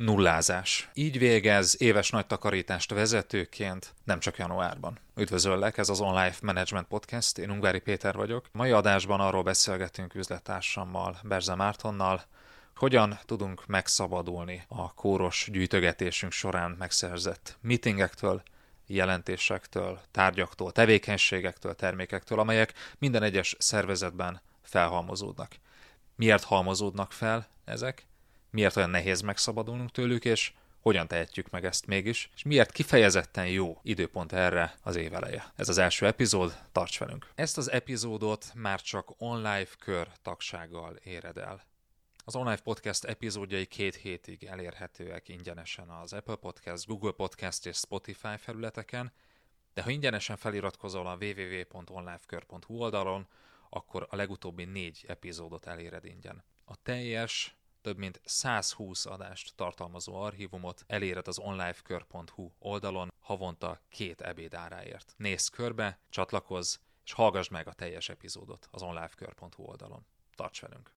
Nullázás. Így végez éves nagy takarítást vezetőként, nem csak januárban. Üdvözöllek, ez az Online Management Podcast, én Ungvári Péter vagyok. Mai adásban arról beszélgetünk üzlettársammal, Berze Mártonnal, hogyan tudunk megszabadulni a kóros gyűjtögetésünk során megszerzett meetingektől, jelentésektől, tárgyaktól, tevékenységektől, termékektől, amelyek minden egyes szervezetben felhalmozódnak. Miért halmozódnak fel ezek? Miért olyan nehéz megszabadulnunk tőlük, és hogyan tehetjük meg ezt mégis, és miért kifejezetten jó időpont erre az éveleje. Ez az első epizód, tarts velünk! Ezt az epizódot már csak online kör tagsággal éred el. Az online podcast epizódjai két hétig elérhetőek ingyenesen az Apple Podcast, Google Podcast és Spotify felületeken, de ha ingyenesen feliratkozol a www.onlifekör.hu oldalon, akkor a legutóbbi négy epizódot eléred ingyen. A teljes több mint 120 adást tartalmazó archívumot eléred az onlifekör.hu oldalon havonta két ebéd áráért. Nézz körbe, csatlakozz, és hallgass meg a teljes epizódot az onlifekör.hu oldalon. Tarts velünk!